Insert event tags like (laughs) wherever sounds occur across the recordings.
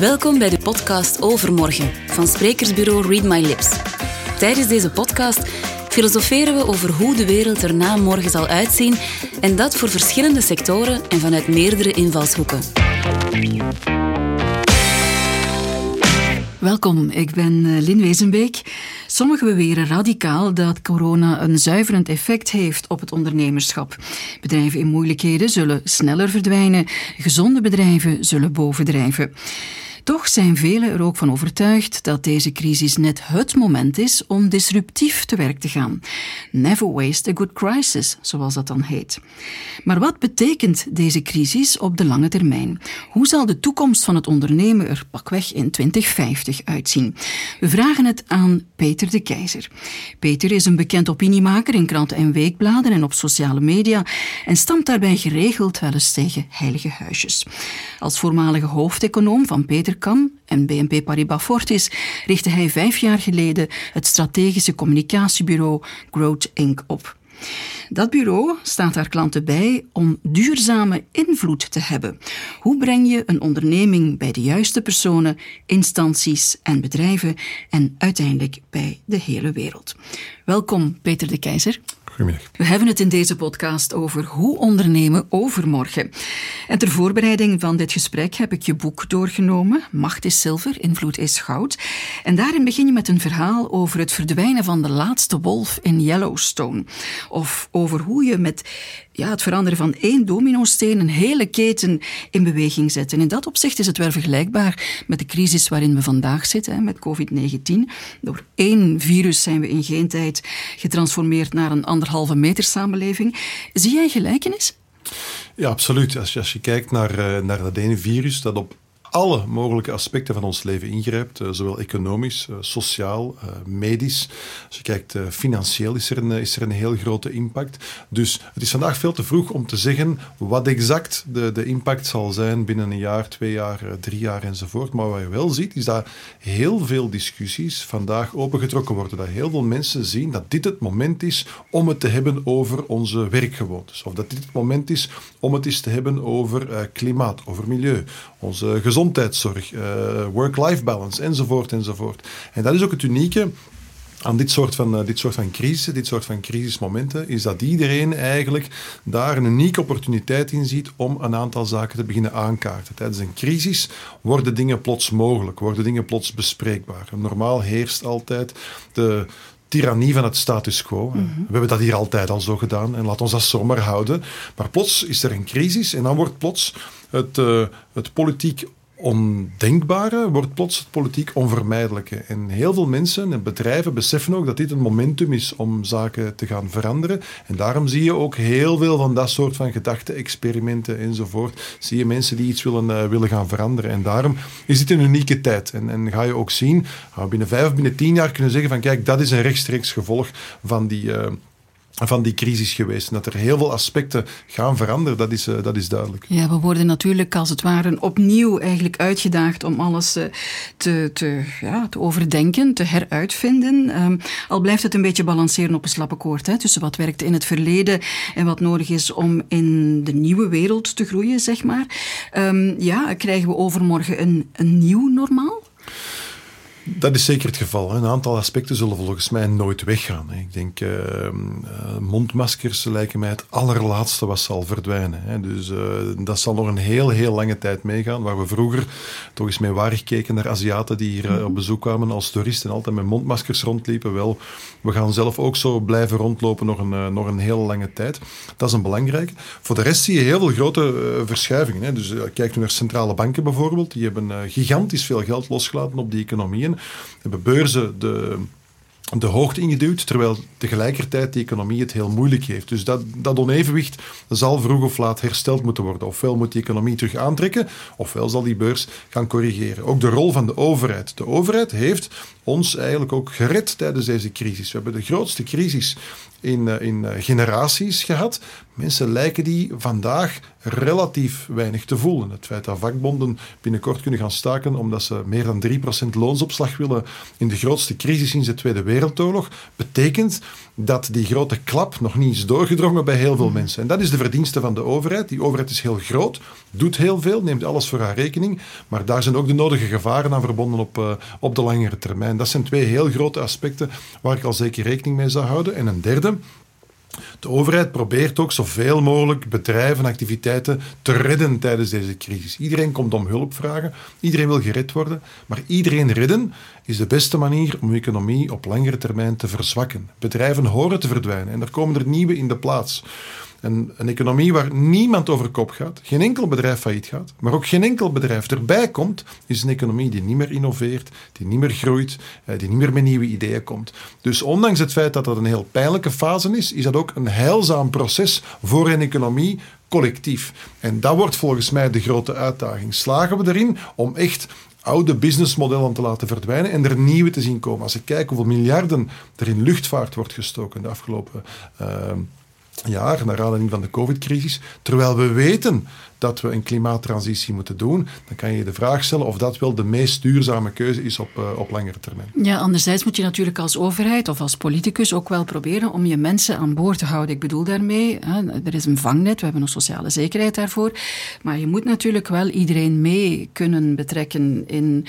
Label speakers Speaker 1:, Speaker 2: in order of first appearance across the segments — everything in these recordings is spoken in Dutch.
Speaker 1: Welkom bij de podcast Overmorgen van sprekersbureau Read My Lips. Tijdens deze podcast filosoferen we over hoe de wereld er na morgen zal uitzien en dat voor verschillende sectoren en vanuit meerdere invalshoeken. Welkom, ik ben eh, Lin Wezenbeek. Sommigen beweren radicaal dat corona een zuiverend effect heeft op het ondernemerschap. Bedrijven in moeilijkheden zullen sneller verdwijnen, gezonde bedrijven zullen bovendrijven. Toch zijn velen er ook van overtuigd dat deze crisis net het moment is om disruptief te werk te gaan. Never waste a good crisis, zoals dat dan heet. Maar wat betekent deze crisis op de lange termijn? Hoe zal de toekomst van het ondernemen er pakweg in 2050 uitzien? We vragen het aan Peter de Keizer. Peter is een bekend opiniemaker in kranten en weekbladen en op sociale media en stamt daarbij geregeld wel eens tegen heilige huisjes. Als voormalige hoofdeconoom van Peter en BNP Paribas Fortis richtte hij vijf jaar geleden het strategische communicatiebureau Growth Inc. op. Dat bureau staat haar klanten bij om duurzame invloed te hebben. Hoe breng je een onderneming bij de juiste personen, instanties en bedrijven en uiteindelijk bij de hele wereld? Welkom, Peter de Keizer. We hebben het in deze podcast over hoe ondernemen overmorgen. En ter voorbereiding van dit gesprek heb ik je boek doorgenomen. Macht is zilver, invloed is goud. En daarin begin je met een verhaal over het verdwijnen van de laatste wolf in Yellowstone. Of over hoe je met ja, het veranderen van één dominosteen een hele keten in beweging zet. En in dat opzicht is het wel vergelijkbaar met de crisis waarin we vandaag zitten, met COVID-19. Door één virus zijn we in geen tijd getransformeerd naar een anderhalve meter samenleving. Zie jij gelijkenis?
Speaker 2: Ja, absoluut. Als je, als je kijkt naar, eh, naar dat ene virus dat op alle mogelijke aspecten van ons leven ingrijpt, eh, zowel economisch, eh, sociaal, eh, medisch. Als je kijkt financieel is er, een, is er een heel grote impact. Dus het is vandaag veel te vroeg om te zeggen wat exact de, de impact zal zijn binnen een jaar, twee jaar, drie jaar enzovoort. Maar wat je wel ziet, is dat heel veel discussies vandaag opengetrokken worden. Dat heel veel mensen zien dat dit het moment is om het te hebben over onze werkgewoontes. Of dat dit het moment is om het eens te hebben over klimaat, over milieu, onze gezondheid gezondheidszorg, uh, work-life balance, enzovoort, enzovoort. En dat is ook het unieke aan dit soort van, uh, dit soort van crisis, dit soort van crisismomenten, is dat iedereen eigenlijk daar een unieke opportuniteit in ziet om een aantal zaken te beginnen aankaarten. Tijdens een crisis worden dingen plots mogelijk, worden dingen plots bespreekbaar. Normaal heerst altijd de, tirannie van het status quo. Mhm. We hebben dat hier altijd al zo gedaan en laat ons dat zomaar houden. Maar plots is er een crisis en dan wordt plots het, uh, het politiek ondenkbare wordt plots het politiek onvermijdelijke. En heel veel mensen en bedrijven beseffen ook dat dit een momentum is om zaken te gaan veranderen. En daarom zie je ook heel veel van dat soort van gedachte-experimenten enzovoort. Zie je mensen die iets willen, uh, willen gaan veranderen. En daarom is dit een unieke tijd. En, en ga je ook zien, we binnen vijf of binnen tien jaar kunnen zeggen van kijk, dat is een rechtstreeks gevolg van die... Uh, van die crisis geweest. Dat er heel veel aspecten gaan veranderen, dat is, uh, dat is duidelijk.
Speaker 1: Ja, we worden natuurlijk als het ware opnieuw eigenlijk uitgedaagd om alles uh, te, te, ja, te overdenken, te heruitvinden. Um, al blijft het een beetje balanceren op een slappe koord hè, tussen wat werkte in het verleden en wat nodig is om in de nieuwe wereld te groeien, zeg maar. Um, ja, krijgen we overmorgen een, een nieuw normaal?
Speaker 2: Dat is zeker het geval. Een aantal aspecten zullen volgens mij nooit weggaan. Ik denk, uh, mondmaskers lijken mij het allerlaatste wat zal verdwijnen. Dus uh, dat zal nog een heel, heel lange tijd meegaan. Waar we vroeger toch eens mee waar keken naar Aziaten die hier uh, op bezoek kwamen als toeristen en altijd met mondmaskers rondliepen. Wel, we gaan zelf ook zo blijven rondlopen nog een, nog een hele lange tijd. Dat is een belangrijke. Voor de rest zie je heel veel grote verschuivingen. Hè. Dus kijk nu naar centrale banken bijvoorbeeld. Die hebben gigantisch veel geld losgelaten op die economieën hebben beurzen de, de hoogte ingeduwd, terwijl tegelijkertijd de economie het heel moeilijk heeft. Dus dat, dat onevenwicht zal vroeg of laat hersteld moeten worden. Ofwel moet die economie terug aantrekken, ofwel zal die beurs gaan corrigeren. Ook de rol van de overheid. De overheid heeft ons eigenlijk ook gered tijdens deze crisis. We hebben de grootste crisis in, eh, in eh, generaties gehad, Mensen lijken die vandaag relatief weinig te voelen. Het feit dat vakbonden binnenkort kunnen gaan staken omdat ze meer dan 3% loonsopslag willen in de grootste crisis sinds de Tweede Wereldoorlog, betekent dat die grote klap nog niet is doorgedrongen bij heel veel mensen. En dat is de verdienste van de overheid. Die overheid is heel groot, doet heel veel, neemt alles voor haar rekening, maar daar zijn ook de nodige gevaren aan verbonden op, uh, op de langere termijn. Dat zijn twee heel grote aspecten waar ik al zeker rekening mee zou houden. En een derde, de overheid probeert ook zoveel mogelijk bedrijven en activiteiten te redden tijdens deze crisis. Iedereen komt om hulp vragen, iedereen wil gered worden, maar iedereen redden is de beste manier om de economie op langere termijn te verzwakken. Bedrijven horen te verdwijnen en er komen er nieuwe in de plaats. Een, een, economie waar niemand over kop gaat, geen enkel bedrijf failliet gaat, maar ook geen enkel bedrijf erbij komt, is een economie die niet meer innoveert, die niet meer groeit, eh, die niet meer met nieuwe ideeën komt. Dus ondanks het feit dat dat een heel pijnlijke fase is, is dat ook een heilzaam proces voor een economie collectief. En dat wordt volgens mij de grote uitdaging. Slagen we erin om echt oude businessmodellen te laten verdwijnen en er nieuwe te zien komen. Als ik kijk hoeveel miljarden er in luchtvaart wordt gestoken de afgelopen uh, jaar, naar aanleiding van de COVID-crisis, terwijl we weten dat we een klimaattransitie moeten doen, dan kan je de vraag stellen of dat wel de meest duurzame keuze is op, uh, op langere termijn.
Speaker 1: Ja, anderzijds moet je natuurlijk als overheid of als politicus ook wel proberen om je mensen aan boord te houden. Ik bedoel daarmee, hè, er is een vangnet, we hebben een sociale zekerheid daarvoor, maar je moet natuurlijk wel iedereen mee kunnen betrekken in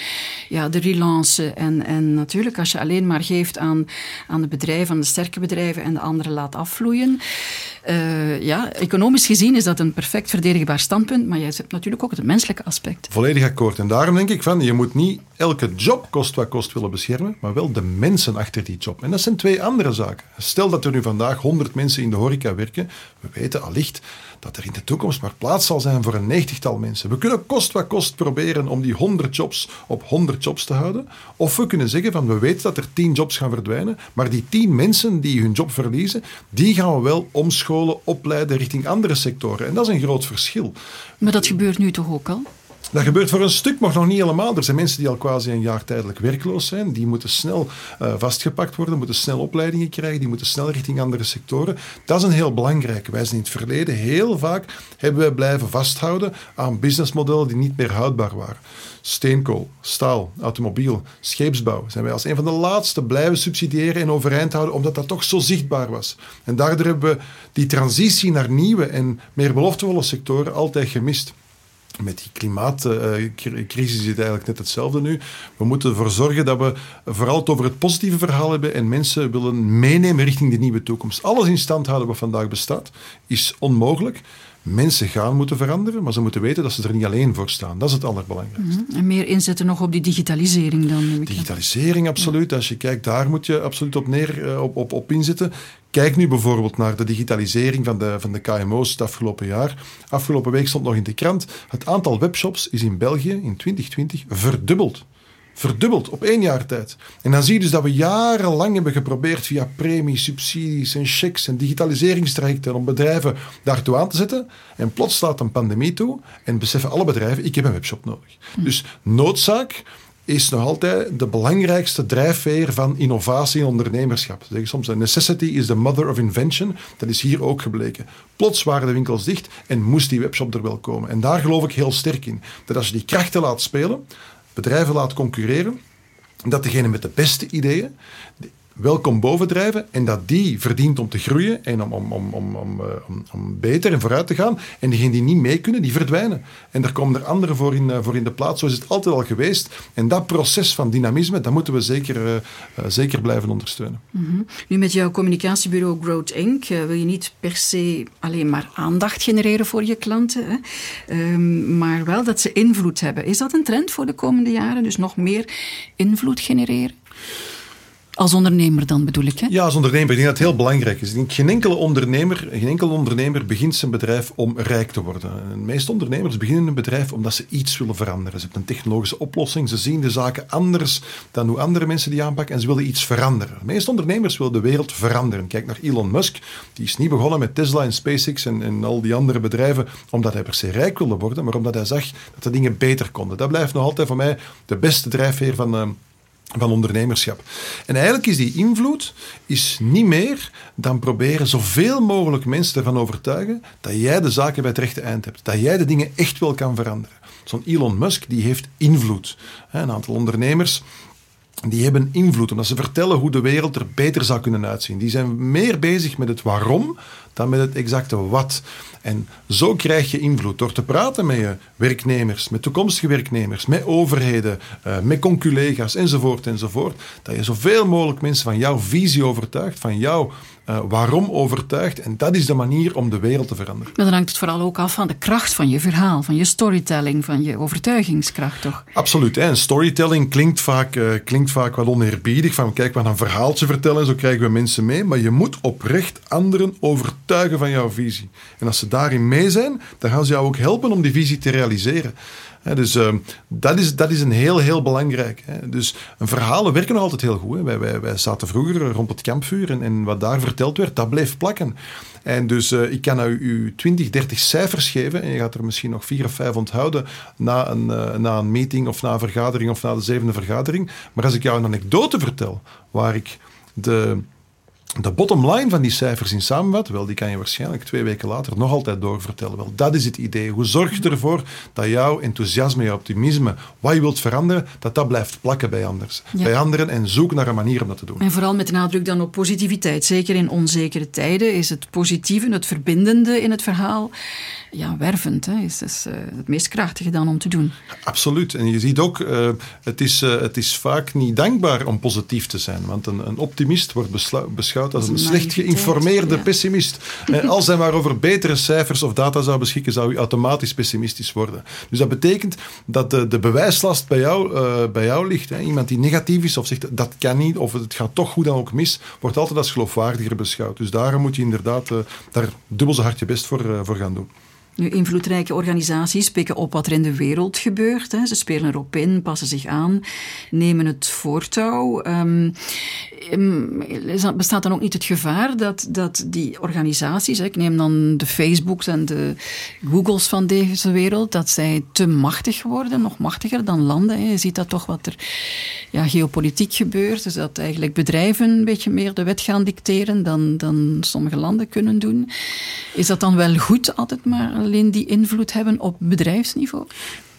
Speaker 1: ja, de relance. En, en natuurlijk, als je alleen maar geeft aan, aan de bedrijven, aan de sterke bedrijven en de anderen laat afvloeien, uh, ja, economisch gezien is dat een perfect verdedigbaar standpunt, maar jij hebt natuurlijk ook het menselijke aspect.
Speaker 2: Volledig akkoord. En daarom denk ik van, je moet niet elke job kost wat kost willen beschermen, maar wel de mensen achter die job. En dat zijn twee andere zaken. Stel dat er nu vandaag 100 mensen in de horeca werken, we weten allicht dat er in de toekomst maar plaats zal zijn voor een negentigtal mensen. We kunnen kost wat kost proberen om die 100 jobs op 100 jobs te houden. Of we kunnen zeggen van we weten dat er 10 jobs gaan verdwijnen, maar die 10 mensen die hun job verliezen, die gaan we wel omscholen, opleiden richting andere sectoren. En dat is een groot verschil.
Speaker 1: Maar dat gebeurt nu toch ook al?
Speaker 2: Dat gebeurt voor een stuk, maar nog niet helemaal. Er zijn mensen die al quasi een jaar tijdelijk werkloos zijn. Die moeten snel uh, vastgepakt worden, moeten snel opleidingen krijgen, die moeten snel richting andere sectoren. Dat is een heel belangrijk. Wij zijn in het verleden heel vaak hebben wij blijven vasthouden aan businessmodellen die niet meer houdbaar waren. Steenkool, staal, automobiel, scheepsbouw zijn wij als een van de laatste blijven subsidiëren en overeind houden, omdat dat toch zo zichtbaar was. En daardoor hebben we die transitie naar nieuwe en meer beloftevolle sectoren altijd gemist met die klimaatcrisis is het eigenlijk net hetzelfde nu. We moeten ervoor zorgen dat we vooral het over het positieve verhaal hebben en mensen willen meenemen richting de nieuwe toekomst. Alles in stand houden wat vandaag bestaat is onmogelijk. Mensen gaan moeten veranderen, maar ze moeten weten dat ze er niet alleen voor staan. Dat is het allerbelangrijkste.
Speaker 1: Mhm. En meer inzetten nog op die digitalisering dan?
Speaker 2: Digitalisering, absoluut. Als je kijkt, daar moet je absoluut op, neer, eh, op, op, op inzetten. Kijk nu bijvoorbeeld naar de digitalisering van de, van de KMO's het afgelopen jaar. Afgelopen week stond nog in de krant. Het aantal webshops is in België in 2020 verdubbeld. Verdubbeld op één jaar tijd. En dan zie je dus dat we jarenlang hebben geprobeerd via premies, subsidies en checks en digitaliseringstrajecten om bedrijven daartoe aan te zetten. En plots slaat een pandemie toe en beseffen alle bedrijven, ik heb een webshop nodig. Dus noodzaak, is nog altijd de belangrijkste drijfveer van innovatie en ondernemerschap. Zeg soms, necessity is the mother of invention. Dat is hier ook gebleken. Plots waren de winkels dicht en moest die webshop er wel komen. En daar geloof ik heel sterk in. Dat als je die krachten laat spelen, bedrijven laat concurreren, dat degene met de beste ideeën welkom bovendrijven en dat die verdient om te groeien en om, om, om, om, om, eh, om, beter en vooruit te gaan. En diegenen die niet mee kunnen, die verdwijnen. En daar komen er anderen voor in, eh, voor in de plaats. Zo is het altijd al geweest. En dat proces van dynamisme, dat moeten we zeker, uh, zeker blijven ondersteunen.
Speaker 1: Mm Nu met jouw communicatiebureau Growth Inc. wil je niet per se alleen maar aandacht genereren voor je klanten, hè? Um, maar wel dat ze invloed hebben. Is dat een trend voor de komende jaren? Dus nog meer invloed genereren? Als ondernemer dan bedoel ik? Hè?
Speaker 2: Ja, als ondernemer. Ik denk dat het heel belangrijk is. geen, enkele ondernemer, geen enkel ondernemer begint zijn bedrijf om rijk te worden. De meeste ondernemers beginnen een bedrijf omdat ze iets willen veranderen. Ze hebben een technologische oplossing. Ze zien de zaken anders dan hoe andere mensen die aanpakken en ze willen iets veranderen. De meeste ondernemers willen de wereld veranderen. Kijk naar Elon Musk. Die is niet begonnen met Tesla en SpaceX en, en al die andere bedrijven omdat hij per se rijk wilde worden, maar omdat hij zag dat de dingen beter konden. Dat blijft nog altijd voor mij de beste drijfveer van... Uh, van ondernemerschap. En eigenlijk is die invloed is niet meer dan proberen zoveel mogelijk mensen ervan overtuigen dat jij de zaken bij het rechte eind hebt. Dat jij de dingen echt wel kan veranderen. Zo'n Elon Musk die heeft invloed. Een aantal ondernemers die hebben invloed, omdat ze vertellen hoe de wereld er beter zou kunnen uitzien. Die zijn meer bezig met het waarom dan met het exacte wat. En zo krijg je invloed door te praten met je werknemers, met toekomstige werknemers, met overheden, uh, met conculega's enzovoort enzovoort. Dat je zoveel mogelijk mensen van jouw visie overtuigt, van jouw uh, waarom overtuigt. En dat is de manier om de wereld te veranderen.
Speaker 1: Maar dan hangt het vooral ook af van de kracht van je verhaal, van je storytelling, van je overtuigingskracht, toch?
Speaker 2: Absoluut. Hè. storytelling klinkt vaak, uh, klinkt vaak wat oneerbiedig. Van kijk, we gaan een verhaaltje vertellen en zo krijgen we mensen mee. Maar je moet oprecht anderen overtuigen van jouw visie. En als ze daarin mee zijn, dan gaan ze jou ook helpen om die visie te realiseren dus uh, dat, is, dat is een heel, heel belangrijk. Dus verhalen werken nog altijd heel goed. Wij, wij, wij zaten vroeger rond het kampvuur en, en wat daar verteld werd, dat bleef plakken. En dus uh, ik kan u, u 20, 30 cijfers geven en je gaat er misschien nog vier of vijf onthouden na een, uh, na een meeting of na een vergadering of na de zevende vergadering. Maar als ik jou een anekdote vertel waar ik de de bottom line van die cijfers in samenvat, wel, die kan je waarschijnlijk twee weken later nog altijd doorvertellen. Wel, dat is het idee. Hoe zorg je ervoor dat jouw enthousiasme, jouw optimisme, wat je wilt veranderen, dat dat blijft plakken bij, anders, bij anderen en zoek naar een manier om dat te doen.
Speaker 1: En vooral met de nadruk dan op positiviteit. Zeker in onzekere tijden is het positieve, het verbindende in het verhaal ja, wervend. Hè. Is, is uh, het meest krachtige dan om te doen.
Speaker 2: Absoluut. En je ziet ook, uh, het, is, uh, het is vaak niet dankbaar om positief te zijn. Want een, een optimist wordt beschouwd als een, slecht geïnformeerde ja. pessimist. (laughs) En als hij maar over betere cijfers of data zou beschikken, zou hij automatisch pessimistisch worden. Dus dat betekent dat de, de bewijslast bij jou, bij jou ligt. Hè. Iemand die negatief is of zegt dat kan niet of het gaat toch goed dan ook mis, wordt altijd als geloofwaardiger beschouwd. Dus daar moet je inderdaad daar dubbel zo hard je best voor, voor gaan doen.
Speaker 1: Nu, invloedrijke organisaties pikken op wat er in de wereld gebeurt. Hè. Ze spelen erop in, passen zich aan, nemen het voortouw. Um, bestaat dan ook niet het gevaar dat, dat die organisaties, hè, ik neem dan de Facebooks en de Googles van deze wereld, dat zij te machtig worden, nog machtiger dan landen. Hè. Je ziet dat toch wat er ja, geopolitiek gebeurt. Dus dat eigenlijk bedrijven een beetje meer de wet gaan dicteren dan, dan sommige landen kunnen doen. Is dat dan wel goed altijd maar alleen die invloed hebben op bedrijfsniveau?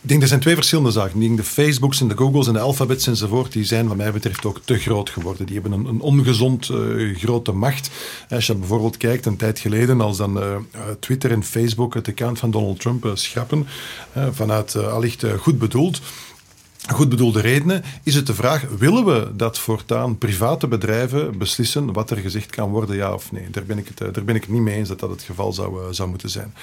Speaker 2: Ik denk, er zijn twee verschillende zaken. Ik denk, de Facebooks en de Googles en de Alphabets enzovoort, die zijn wat mij betreft ook te groot geworden. Die hebben een, een ongezond uh, grote macht. Als je bijvoorbeeld kijkt, een tijd geleden, als dan uh, Twitter en Facebook het account van Donald Trump uh, schrappen, vanuit allicht goed bedoeld, goed bedoelde redenen, is het de vraag: willen we dat voortaan private bedrijven beslissen wat er gezegd kan worden, ja of nee? Daar ben ik het, daar ben ik niet mee eens dat dat het geval zou, zou moeten zijn.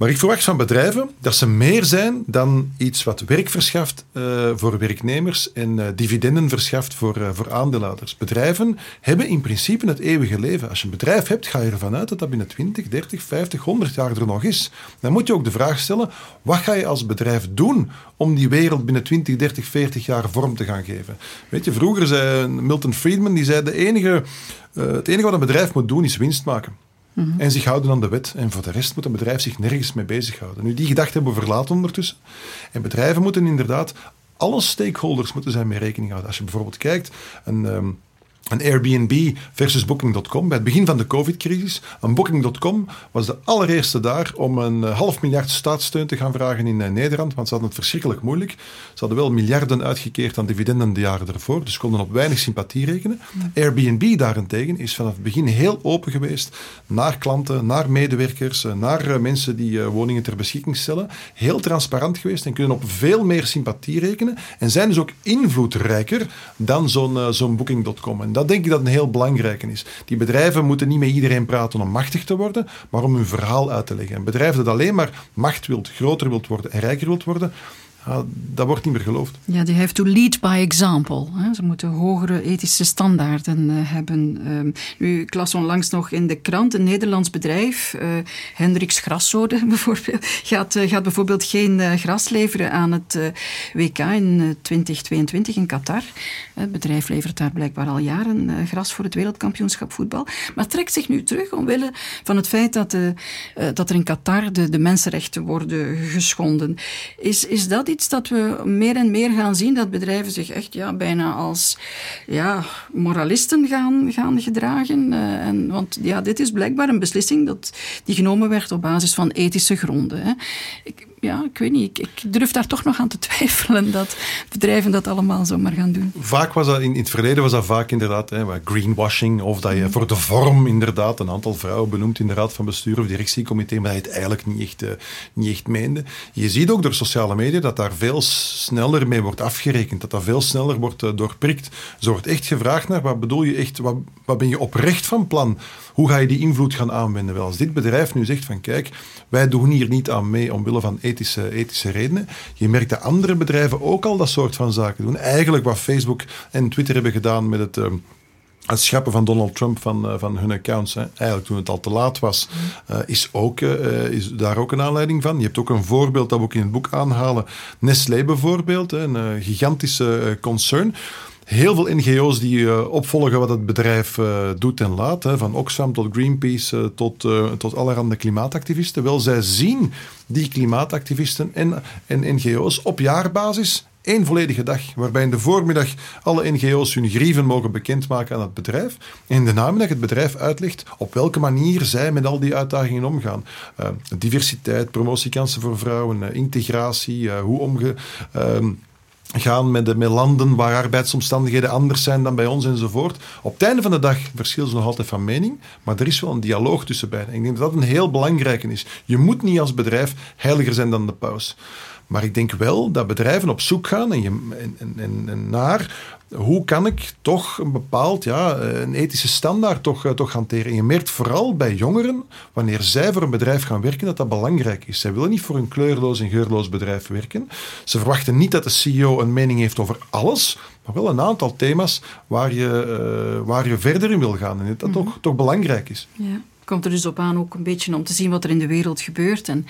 Speaker 2: Maar ik verwacht van bedrijven dat ze meer zijn dan iets wat werk verschaft uh, voor werknemers en uh, dividenden verschaft voor, uh, voor aandeelhouders. Bedrijven hebben in principe het eeuwige leven. Als je een bedrijf hebt, ga je ervan uit dat dat binnen 20, 30, 50, 100 jaar er nog is. Dan moet je ook de vraag stellen, wat ga je als bedrijf doen om die wereld binnen 20, 30, 40 jaar vorm te gaan geven? Weet je, vroeger zei Milton Friedman, die zei, de enige, het enige wat een bedrijf moet doen is winst maken. Mhm. En zich houden aan de wet. En voor de rest moet een bedrijf zich nergens mee bezighouden. Nu, die gedachte hebben we verlaten ondertussen. En bedrijven moeten inderdaad, alle stakeholders moeten zijn mee rekening houden. Als je bijvoorbeeld kijkt, een... Um, een Airbnb versus Booking.com bij het begin van de COVID-crisis. Een Booking.com was de allereerste daar om een eh, half miljard staatssteun te gaan vragen in eh, Nederland, want ze hadden het verschrikkelijk moeilijk. Ze hadden wel miljarden uitgekeerd aan dividenden de jaren ervoor, dus konden op weinig sympathie rekenen. Airbnb daarentegen is vanaf het begin heel open geweest naar klanten, naar medewerkers, eh, naar mensen die woningen ter beschikking stellen. Heel transparant geweest en kunnen op veel meer sympathie rekenen en zijn dus ook invloedrijker dan zo'n zo'n Booking.com dat denk ik dat een heel belangrijke is. Die bedrijven moeten niet met iedereen praten om machtig te worden, maar om hun verhaal uit te leggen. Een bedrijf dat alleen maar macht wilt, groter wilt worden en rijker wilt worden, dat wordt niet meer geloofd.
Speaker 1: Ja, die have to lead by example. Hè. Ze moeten hogere ethische standaarden uh, hebben. Um, nu, ik las onlangs nog in de krant een Nederlands bedrijf, uh, Hendricks Graszode (laughs) bijvoorbeeld, gaat, uh, gaat bijvoorbeeld geen gras leveren aan het WK in 2022 in Qatar. Het bedrijf levert daar blijkbaar al jaren gras voor het wereldkampioenschap voetbal, maar trekt zich nu terug omwille van het feit dat, dat er in Qatar de, de mensenrechten worden geschonden. Is, is dat iets dat we meer en meer gaan zien, dat bedrijven zich echt ja, bijna als ja, moralisten gaan, gaan gedragen. Uh, en, want ja, dit is blijkbaar een beslissing dat, die genomen werd op basis van ethische gronden. Hè. Ik, ja, ik weet niet. Ik, durf daar toch nog aan te (laughs) twijfelen dat bedrijven dat allemaal zomaar gaan doen.
Speaker 2: Vaak was dat, in, het verleden was dat vaak inderdaad hè, greenwashing, of dat je voor de vorm inderdaad een aantal vrouwen benoemt in de raad van bestuur of directiecomité, maar dat je het eigenlijk niet echt, uh, niet echt meende. Je ziet ook door sociale media dat daar veel sneller mee wordt afgerekend, dat dat veel sneller wordt uh, doorprikt. Er wordt echt gevraagd naar, wat bedoel je echt, wat, wat ben je oprecht van plan? Hoe ga je die invloed gaan aanwenden? Wel, als dit bedrijf nu zegt van kijk, wij doen hier niet aan mee omwille van ethische, ethische redenen. Je merkt dat andere bedrijven ook al dat soort van zaken doen. Eigenlijk wat Facebook en Twitter hebben gedaan met het... Uh, het schrappen van Donald Trump van, uh, van hun accounts, hè. eigenlijk toen het al te laat was, uh, is, ook, uh, is daar ook een aanleiding van. Je hebt ook een voorbeeld dat we ook in het boek aanhalen. Nestlé bijvoorbeeld, een gigantische concern heel veel NGO's die opvolgen wat het bedrijf doet en laat. Hè, van Oxfam tot Greenpeace tot, tot allerhande klimaatactivisten. Wel, zij zien die klimaatactivisten en, en NGO's op jaarbasis één volledige dag, waarbij in de voormiddag alle NGO's hun grieven mogen bekendmaken aan het bedrijf. En in de namiddag het bedrijf uitlegt op welke manier zij met al die uitdagingen omgaan. diversiteit, promotiekansen voor vrouwen, integratie, hoe omge ehm, met, de, met landen waar arbeidsomstandigheden anders zijn dan bij ons enzovoort. Op het einde van de dag verschillen ze nog altijd van mening, maar er is wel een dialoog tussen beiden. Ik denk dat dat een heel belangrijke is. Je moet niet als bedrijf heiliger zijn dan de paus. Maar ik denk wel dat bedrijven op zoek gaan en, je, en, en, en naar hoe kan ik toch een bepaald, ja, een ethische standaard toch, eh, toch hanteren. En je merkt vooral bij jongeren, wanneer zij voor een bedrijf gaan werken, dat dat belangrijk is. Zij willen niet voor een kleurloos en geurloos bedrijf werken. Ze verwachten niet dat de CEO een mening heeft over alles, maar wel een aantal thema's waar je, uh, waar je verder in wil gaan. En dat mm toch, toch belangrijk is.
Speaker 1: Ja komt er dus op aan ook een beetje om te zien wat er in de wereld gebeurt en,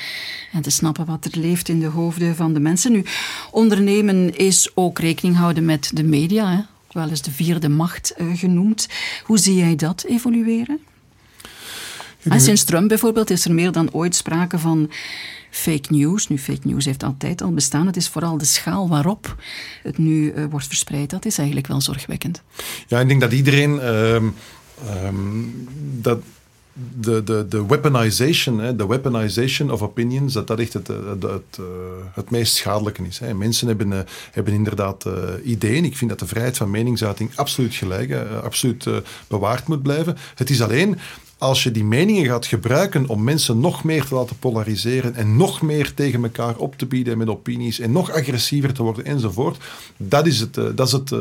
Speaker 1: en te snappen wat er leeft in de hoofden van de mensen. Nu, ondernemen is ook rekening houden met de media, hè? wel eens de vierde macht uh, genoemd. Hoe zie jij dat evolueren? En sinds Trump bijvoorbeeld is er meer dan ooit sprake van fake news. Nu, fake news heeft altijd al bestaan. Het is vooral de schaal waarop het nu uh, wordt verspreid. Dat is eigenlijk wel zorgwekkend.
Speaker 2: Ja, ik denk dat iedereen... Uh, dat de, de, de weaponization, hè, de weaponization of opinions, dat dat echt het, het, het, eh, het meest schadelijke is. Hè. Mensen hebben, uh, hebben inderdaad uh, ideeën. Ik vind dat de vrijheid van meningsuiting absoluut gelijk, absoluut bewaard moet blijven. Het is alleen als je die meningen gaat gebruiken om mensen nog meer te laten polariseren en nog meer tegen elkaar op te bieden met opinies en nog agressiever te worden enzovoort, dat is het, dat is het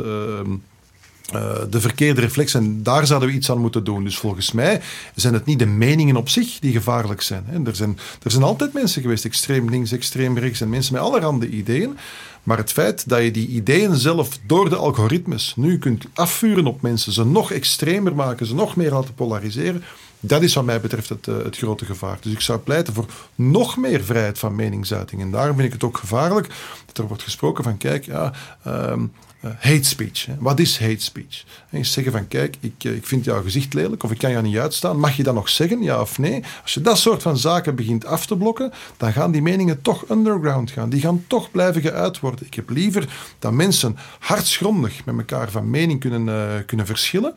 Speaker 2: uh, de verkeerde reflex. En daar zouden we iets aan moeten doen. Dus volgens mij zijn het niet de meningen op zich die gevaarlijk zijn. Hè. Er, zijn er zijn altijd mensen geweest, extreem links, extreem rechts, en mensen met allerhande ideeën. Maar het feit dat je die ideeën zelf door de algoritmes nu kunt afvuren op mensen, ze nog extremer maken, ze nog meer laten polariseren, dat is wat mij betreft het, uh, het grote gevaar. Dus ik zou pleiten voor nog meer vrijheid van meningsuiting. En daarom vind ik het ook gevaarlijk dat er wordt gesproken van, kijk, ja, um, uh, hate speech. Wat is hate speech? En je zeggen van, kijk, ik, eh, ik vind jouw gezicht lelijk of ik kan jou niet uitstaan. Mag je dat nog zeggen, ja of nee? Als je dat soort van zaken begint af te blokken, dan gaan die meningen toch underground gaan. Die gaan toch blijven geuit worden. Ik heb liever dat mensen hartsgrondig met elkaar van mening kunnen, uh, kunnen verschillen.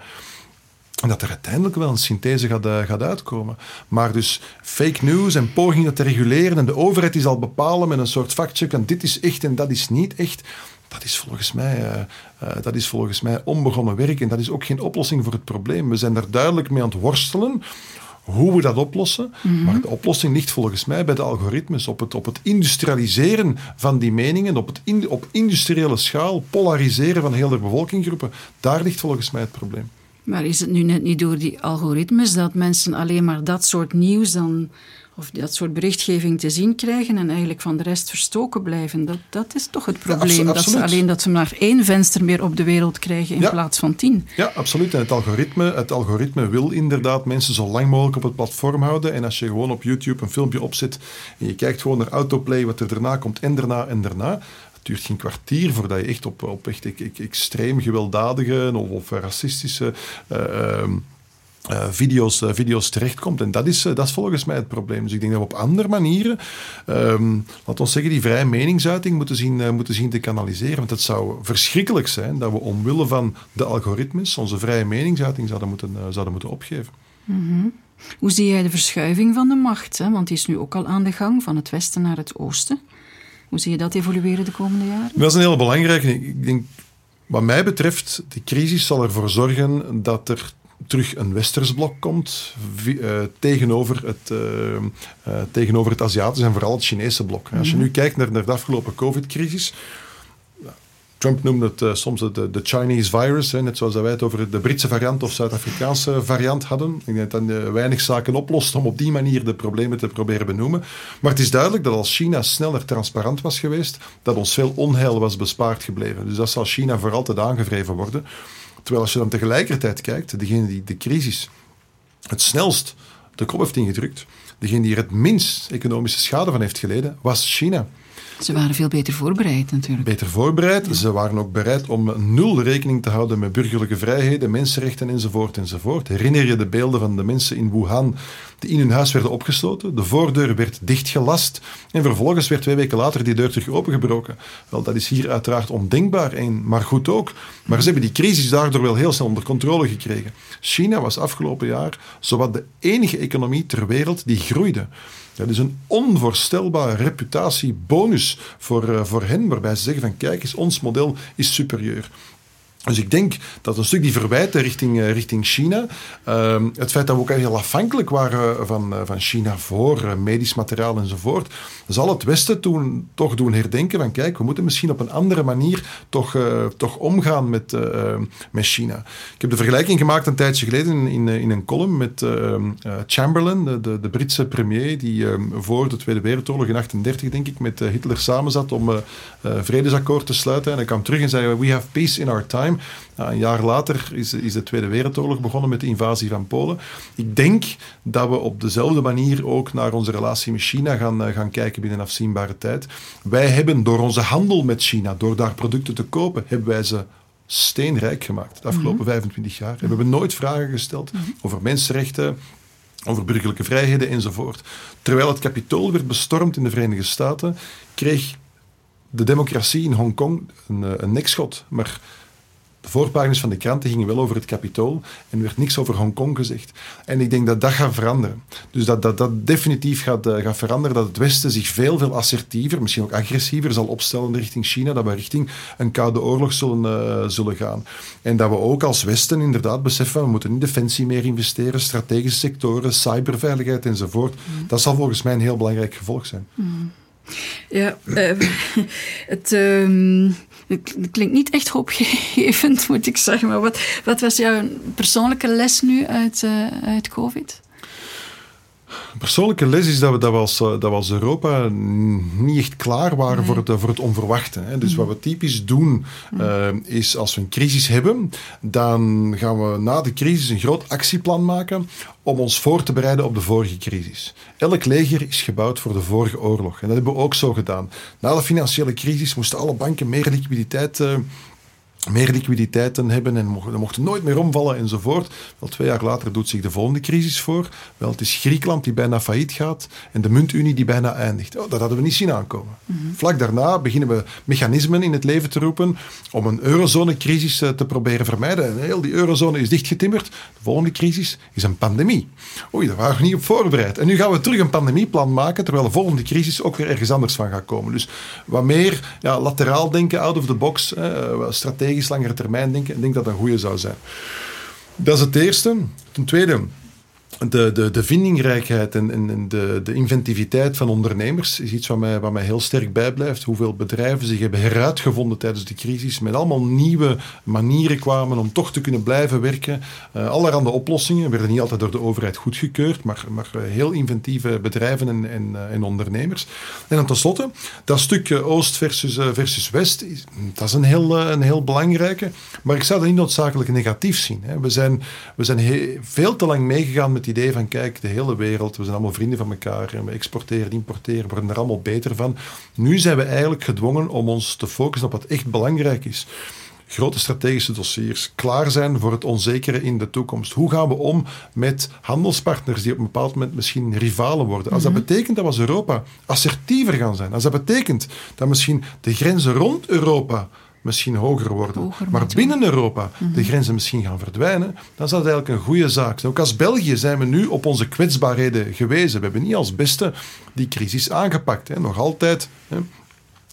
Speaker 2: En dat er uiteindelijk wel een synthese gaat, gaat uitkomen. Maar dus fake news en pogingen te reguleren en de overheid is al bepalen met een soort factcheck en dit is echt en dat is niet echt dat is volgens mij, uh, uh, dat is volgens mij onbegonnen werk en dat is ook geen oplossing voor het probleem. We zijn daar duidelijk mee aan het worstelen hoe we dat oplossen. Mhm. Maar de oplossing ligt volgens mij bij de algoritmes, op het, op het industrialiseren van die meningen, op, het in, op industriële schaal, polariseren van hele bevolkingsgroepen. Daar ligt volgens mij het probleem.
Speaker 1: Maar is het nu net niet door die algoritmes dat mensen alleen maar dat soort nieuws dan of dat soort berichtgeving te zien krijgen en eigenlijk van de rest verstoken blijven. Dat, dat is toch het probleem. dat ze, alleen dat ze maar één venster meer op de wereld krijgen in plaats van tien.
Speaker 2: Ja, absoluut. En het algoritme, het algoritme wil inderdaad mensen zo lang mogelijk op het platform houden. En als je gewoon op YouTube een filmpje opzet en je kijkt gewoon naar autoplay, wat er daarna komt en daarna en daarna, het duurt geen kwartier voordat je echt op, op echt extreem gewelddadige of, of racistische uh, uh, video's, uh, video's terechtkomt. En dat is, uh, dat is volgens mij het probleem. Dus ik denk dat we op andere manieren, um, laten we zeggen, die vrije meningsuiting moeten zien, moeten zien te kanaliseren. Want het zou verschrikkelijk zijn dat we omwille van de algoritmes onze vrije meningsuiting zouden moeten, zouden moeten opgeven.
Speaker 1: Mm -hmm. Hoe zie jij de verschuiving van de macht? Hè? Want die is nu ook al aan de gang, van het westen naar het oosten. Hoe zie je dat evolueren de komende jaren?
Speaker 2: Dat is een heel belangrijke. Ik denk, wat mij betreft, de crisis zal ervoor zorgen dat er terug een westers blok komt uh, tegenover, het, uh, uh, tegenover het Aziatische en vooral het Chinese blok. Als je mhm. nu kijkt naar, naar de afgelopen COVID-crisis, Trump noemde het soms de, de Chinese virus, hè, net zoals wij het over de Britse variant of Zuid-Afrikaanse variant hadden. Ik denk dat dat weinig zaken oplost om op die manier de problemen te proberen benoemen. Maar het is duidelijk dat als China sneller transparant was geweest, dat ons veel onheil was bespaard gebleven. Dus dat zal China voor altijd aangevreven worden. Terwijl als je dan tegelijkertijd kijkt, degene die de crisis het snelst de kop heeft ingedrukt, degene die er het minst economische schade van heeft geleden, was China.
Speaker 1: Ze waren veel beter voorbereid natuurlijk.
Speaker 2: Beter voorbereid. Ze waren ook bereid om nul rekening te houden met burgerlijke vrijheden, mensenrechten enzovoort enzovoort. Herinner je de beelden van de mensen in Wuhan die in hun huis werden opgesloten? De voordeur werd dichtgelast en vervolgens werd twee weken later die deur terug opengebroken. Wel, dat is hier uiteraard ondenkbaar, en, maar goed ook. Maar ze hebben die crisis daardoor wel heel snel onder controle gekregen. China was afgelopen jaar zowat de enige economie ter wereld die groeide. Dat is een onvoorstelbare reputatiebonus voor, uh, voor hen, waarbij ze zeggen van kijk eens, ons model is superieur. Dus ik denk dat een stuk die verwijten richting, uh, richting China, uh, het feit dat we ook heel afhankelijk waren van, uh, van China voor medisch materiaal enzovoort, zal het Westen toen toch doen herdenken van kijk, we moeten misschien op een andere manier toch, toch omgaan met, met China. Ik heb de vergelijking gemaakt een tijdje geleden in, in, een column met Chamberlain, de, de, Britse premier, die ehm, voor de Tweede Wereldoorlog in 1938, denk ik, met Hitler samenzat om vredesakkoord te sluiten. En hij kwam terug en zei, we have peace in our time. Nou, een jaar later is, is de Tweede Wereldoorlog begonnen met de invasie van Polen. Ik denk dat we op dezelfde manier ook naar onze relatie met China gaan, uh, gaan kijken binnen afzienbare tijd. Wij hebben door onze handel met China, door daar producten te kopen, hebben wij ze steenrijk gemaakt de afgelopen 25 mhm. jaar. Hebben we nooit vragen gesteld mhm. over mensenrechten, over burgerlijke vrijheden enzovoort. Terwijl het kapitool werd bestormd in de Verenigde Staten, kreeg de democratie in Hongkong een, eh, een nekschot. Maar de voorpagina's van de kranten gingen wel over het kapitool en er werd niks over Hongkong gezegd. En ik denk dat dat gaat veranderen. Dus dat dat, dat definitief gaat, uh, gaat veranderen, dat het Westen zich veel, veel assertiever, misschien ook agressiever zal opstellen richting China, dat we richting een koude oorlog zullen, uh, zullen gaan. En dat we ook als Westen inderdaad beseffen, we moeten in defensie meer investeren, strategische sectoren, cyberveiligheid enzovoort. Mm. Dat zal volgens mij een heel belangrijk gevolg zijn.
Speaker 1: Mm. Ja, uh, (laughs) het... Uh het klinkt niet echt hoopgevend, (laughs) moet ik zeggen. Maar wat, wat was jouw persoonlijke les nu uit, uh, uit COVID?
Speaker 2: Persoonlijke les is dat we, dat we, als, eh, dat we als Europa niet echt klaar waren voor, het, voor het onverwachte. Hè. Dus wat we typisch doen, uh, is als we een crisis hebben, dan gaan we na de crisis een groot actieplan maken om ons voor te bereiden op de vorige crisis. Elk leger is gebouwd voor de vorige oorlog. En dat hebben we ook zo gedaan. Na de financiële crisis moesten alle banken meer liquiditeit uh, meer liquiditeiten hebben en mochten, mochten nooit meer omvallen enzovoort. Wel twee jaar later doet zich de volgende crisis voor. Wel, het is Griekenland die bijna failliet gaat en de muntunie die bijna eindigt. Oh, dat hadden we niet zien aankomen. Mhm. Vlak daarna beginnen we mechanismen in het leven te roepen om een eurozonecrisis eh, te proberen vermijden. En heel die eurozone is dichtgetimmerd. De volgende crisis is een pandemie. Oei, daar waren we niet op voorbereid. En nu gaan we terug een pandemieplan maken, terwijl de volgende crisis ook weer ergens anders van gaat komen. Dus wat meer ja, lateraal denken, out of the box, eh, strategisch strategisch langere termijn denken. Ik denk dat dat een goede zou zijn. Dat is het eerste. Ten tweede, de, de, de vindingrijkheid en, en de, de inventiviteit van ondernemers is iets wat mij, wat mij heel sterk bijblijft. Hoeveel bedrijven zich hebben heruitgevonden tijdens de crisis, met allemaal nieuwe manieren kwamen om toch te kunnen blijven werken. Uh, allerhande oplossingen werden niet altijd door de overheid goedgekeurd, maar, maar eh, heel inventieve bedrijven en, en, uh, en ondernemers. En dan tenslotte, dat stuk Oost versus, versus West, dat is een heel, een heel belangrijke, maar ik zou dat niet noodzakelijk negatief zien. Hè. We zijn, we zijn veel te lang meegegaan met die idee van, kijk, de hele wereld, we zijn allemaal vrienden van elkaar en we exporteren, importeren, we worden er allemaal beter van. Nu zijn we eigenlijk gedwongen om ons te focussen op wat echt belangrijk is grote strategische dossiers, klaar zijn voor het onzekere in de toekomst. Hoe gaan we om met handelspartners die op een bepaald moment misschien rivalen worden? Als dat mhm. betekent dat we als Europa assertiever gaan zijn, als dat betekent dat misschien de grenzen rond Europa misschien hoger worden, maar binnen Europa de mhm. grenzen misschien gaan verdwijnen, dan is dat eigenlijk een goede zaak. Ook als België zijn we nu op onze kwetsbaarheden gewezen. We hebben niet als beste die crisis aangepakt. Hè. Nog altijd hè,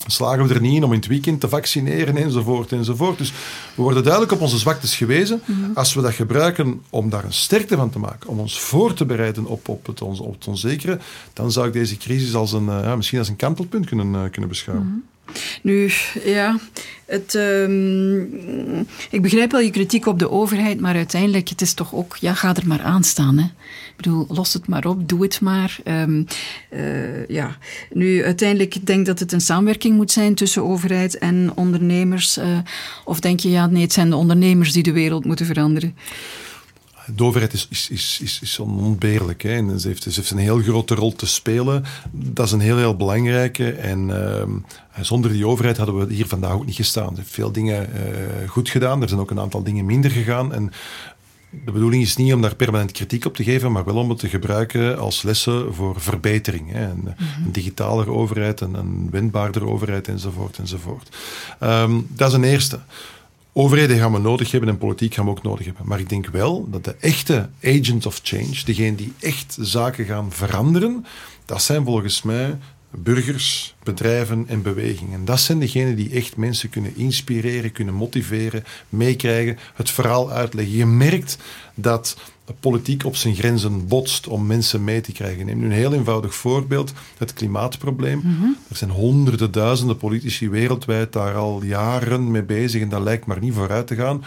Speaker 2: slagen we er niet in om in het weekend te vaccineren enzovoort enzovoort. Dus we worden duidelijk op onze zwaktes gewezen. Mhm. Als we dat gebruiken om daar een sterkte van te maken, om ons voor te bereiden op, op, het, op het onzekere, dan zou ik deze crisis als een, ja, misschien als een kantelpunt kunnen, uh, kunnen beschouwen. Mhm.
Speaker 1: Nu, ja, het, um, ik begrijp wel je kritiek op de overheid, maar uiteindelijk, het is toch ook, ja, ga er maar aan staan. Hè. Ik bedoel, los het maar op, doe het maar. Um, uh, ja. Nu, uiteindelijk denk ik dat het een samenwerking moet zijn tussen overheid en ondernemers. Uh, of denk je, ja, nee, het zijn de ondernemers die de wereld moeten veranderen?
Speaker 2: De overheid is, is, is, is, is onontbeerlijk. Hè. En ze, heeft, ze heeft een heel grote rol te spelen. Dat is een heel, heel belangrijke. En uh, zonder die overheid hadden we hier vandaag ook niet gestaan. Ze heeft veel dingen uh, goed gedaan. Er zijn ook een aantal dingen minder gegaan. En de bedoeling is niet om daar permanent kritiek op te geven, maar wel om het te gebruiken als lessen voor verbetering. Hè. Een, mm een digitalere overheid, een, een wendbaarder overheid enzovoort. enzovoort. Um, dat is een eerste. Overheden gaan we nodig hebben en politiek gaan we ook nodig hebben. Maar ik denk wel dat de echte agent of change, degene die echt zaken gaan veranderen, dat zijn volgens mij burgers, bedrijven en bewegingen. Dat zijn degenen die echt mensen kunnen inspireren, kunnen motiveren, meekrijgen, het verhaal uitleggen. Je merkt dat politiek op zijn grenzen botst om mensen mee te krijgen. Neem nu een heel eenvoudig voorbeeld, het klimaatprobleem. Mhm. Er zijn honderden duizenden politici wereldwijd daar al jaren mee bezig en dat lijkt maar niet vooruit te gaan.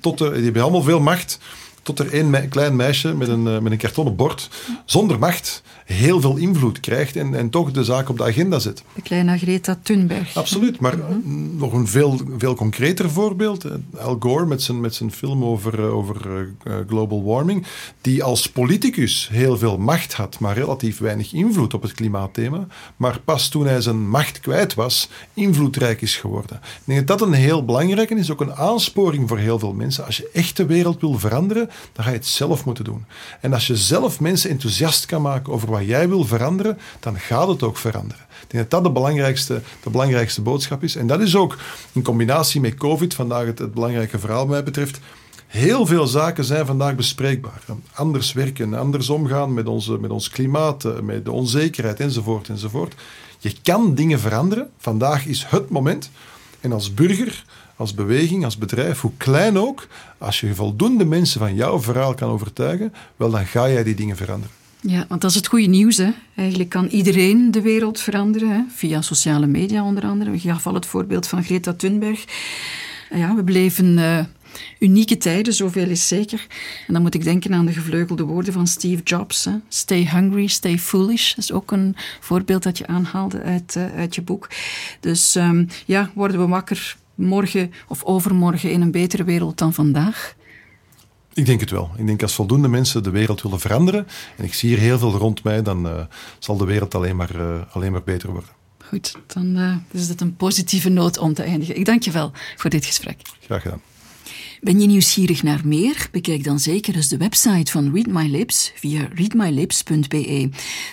Speaker 2: Tot de, die hebben allemaal veel macht, tot er één klein meisje met een, eh, met een kartonnen bord, zonder macht, heel veel invloed krijgt en, en toch de zaak op de agenda zet.
Speaker 1: De kleine Greta Thunberg.
Speaker 2: Absoluut, maar mhm. nog een veel, veel concreter voorbeeld. Eh, Al Gore met zijn, met zijn film over, eh, over global warming, die als politicus heel veel macht had, maar relatief weinig invloed op het klimaatthema, maar pas toen hij zijn macht kwijt was, invloedrijk is geworden. Ik denk dat dat een heel belangrijke is, ook een aansporing voor heel veel mensen. Als je echt de wereld wil veranderen, dan ga je het zelf moeten doen. En als je zelf mensen enthousiast kan maken over wat jij wil veranderen, dan gaat het ook veranderen. Ik denk dat dat de belangrijkste, de belangrijkste boodschap is. En dat is ook in combinatie met COVID, vandaag het, het belangrijke verhaal mij betreft, Heel veel zaken zijn vandaag bespreekbaar. Anders werken, anders omgaan met, onze, met ons klimaat, eh, met de onzekerheid enzovoort enzovoort. Je kan dingen veranderen. Vandaag is het moment. En als burger als beweging, als bedrijf, hoe klein ook, als je voldoende mensen van jouw verhaal kan overtuigen, wel dan ga jij die dingen veranderen.
Speaker 1: Ja, want dat is het goede nieuws. Hè. Eigenlijk kan iedereen de wereld veranderen, hè. via sociale media onder andere. Ik gaf al het voorbeeld van Greta Thunberg. Ja, we beleven uh, unieke tijden, zoveel is zeker. En dan moet ik denken aan de gevleugelde woorden van Steve Jobs. Hè. Stay hungry, stay foolish. Dat is ook een voorbeeld dat je aanhaalde uit, uh, uit je boek. Dus um, ja, worden we wakker morgen of overmorgen in een betere wereld dan vandaag?
Speaker 2: Ik denk het wel. Ik denk als voldoende mensen de wereld willen veranderen, en ik zie hier heel veel rond mij, dan uh, zal de wereld alleen maar, uh, alleen maar beter worden.
Speaker 1: Goed, dan uh, is het een positieve noot om te eindigen. Ik dank je wel voor dit gesprek.
Speaker 2: Graag gedaan.
Speaker 1: Ben je nieuwsgierig naar meer? Bekijk dan zeker eens de website van Read My Lips via readmylips.be.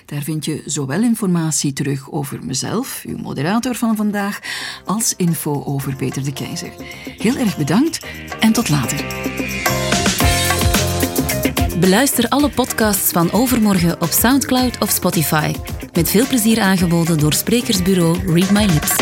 Speaker 1: Daar vind je zowel informatie terug over mezelf, uw moderator van vandaag, als info over Peter de Keizer. Heel erg bedankt en tot later.
Speaker 3: Beluister alle podcasts van Overmorgen op Soundcloud of Spotify. Met veel plezier aangeboden door sprekersbureau Read My Lips.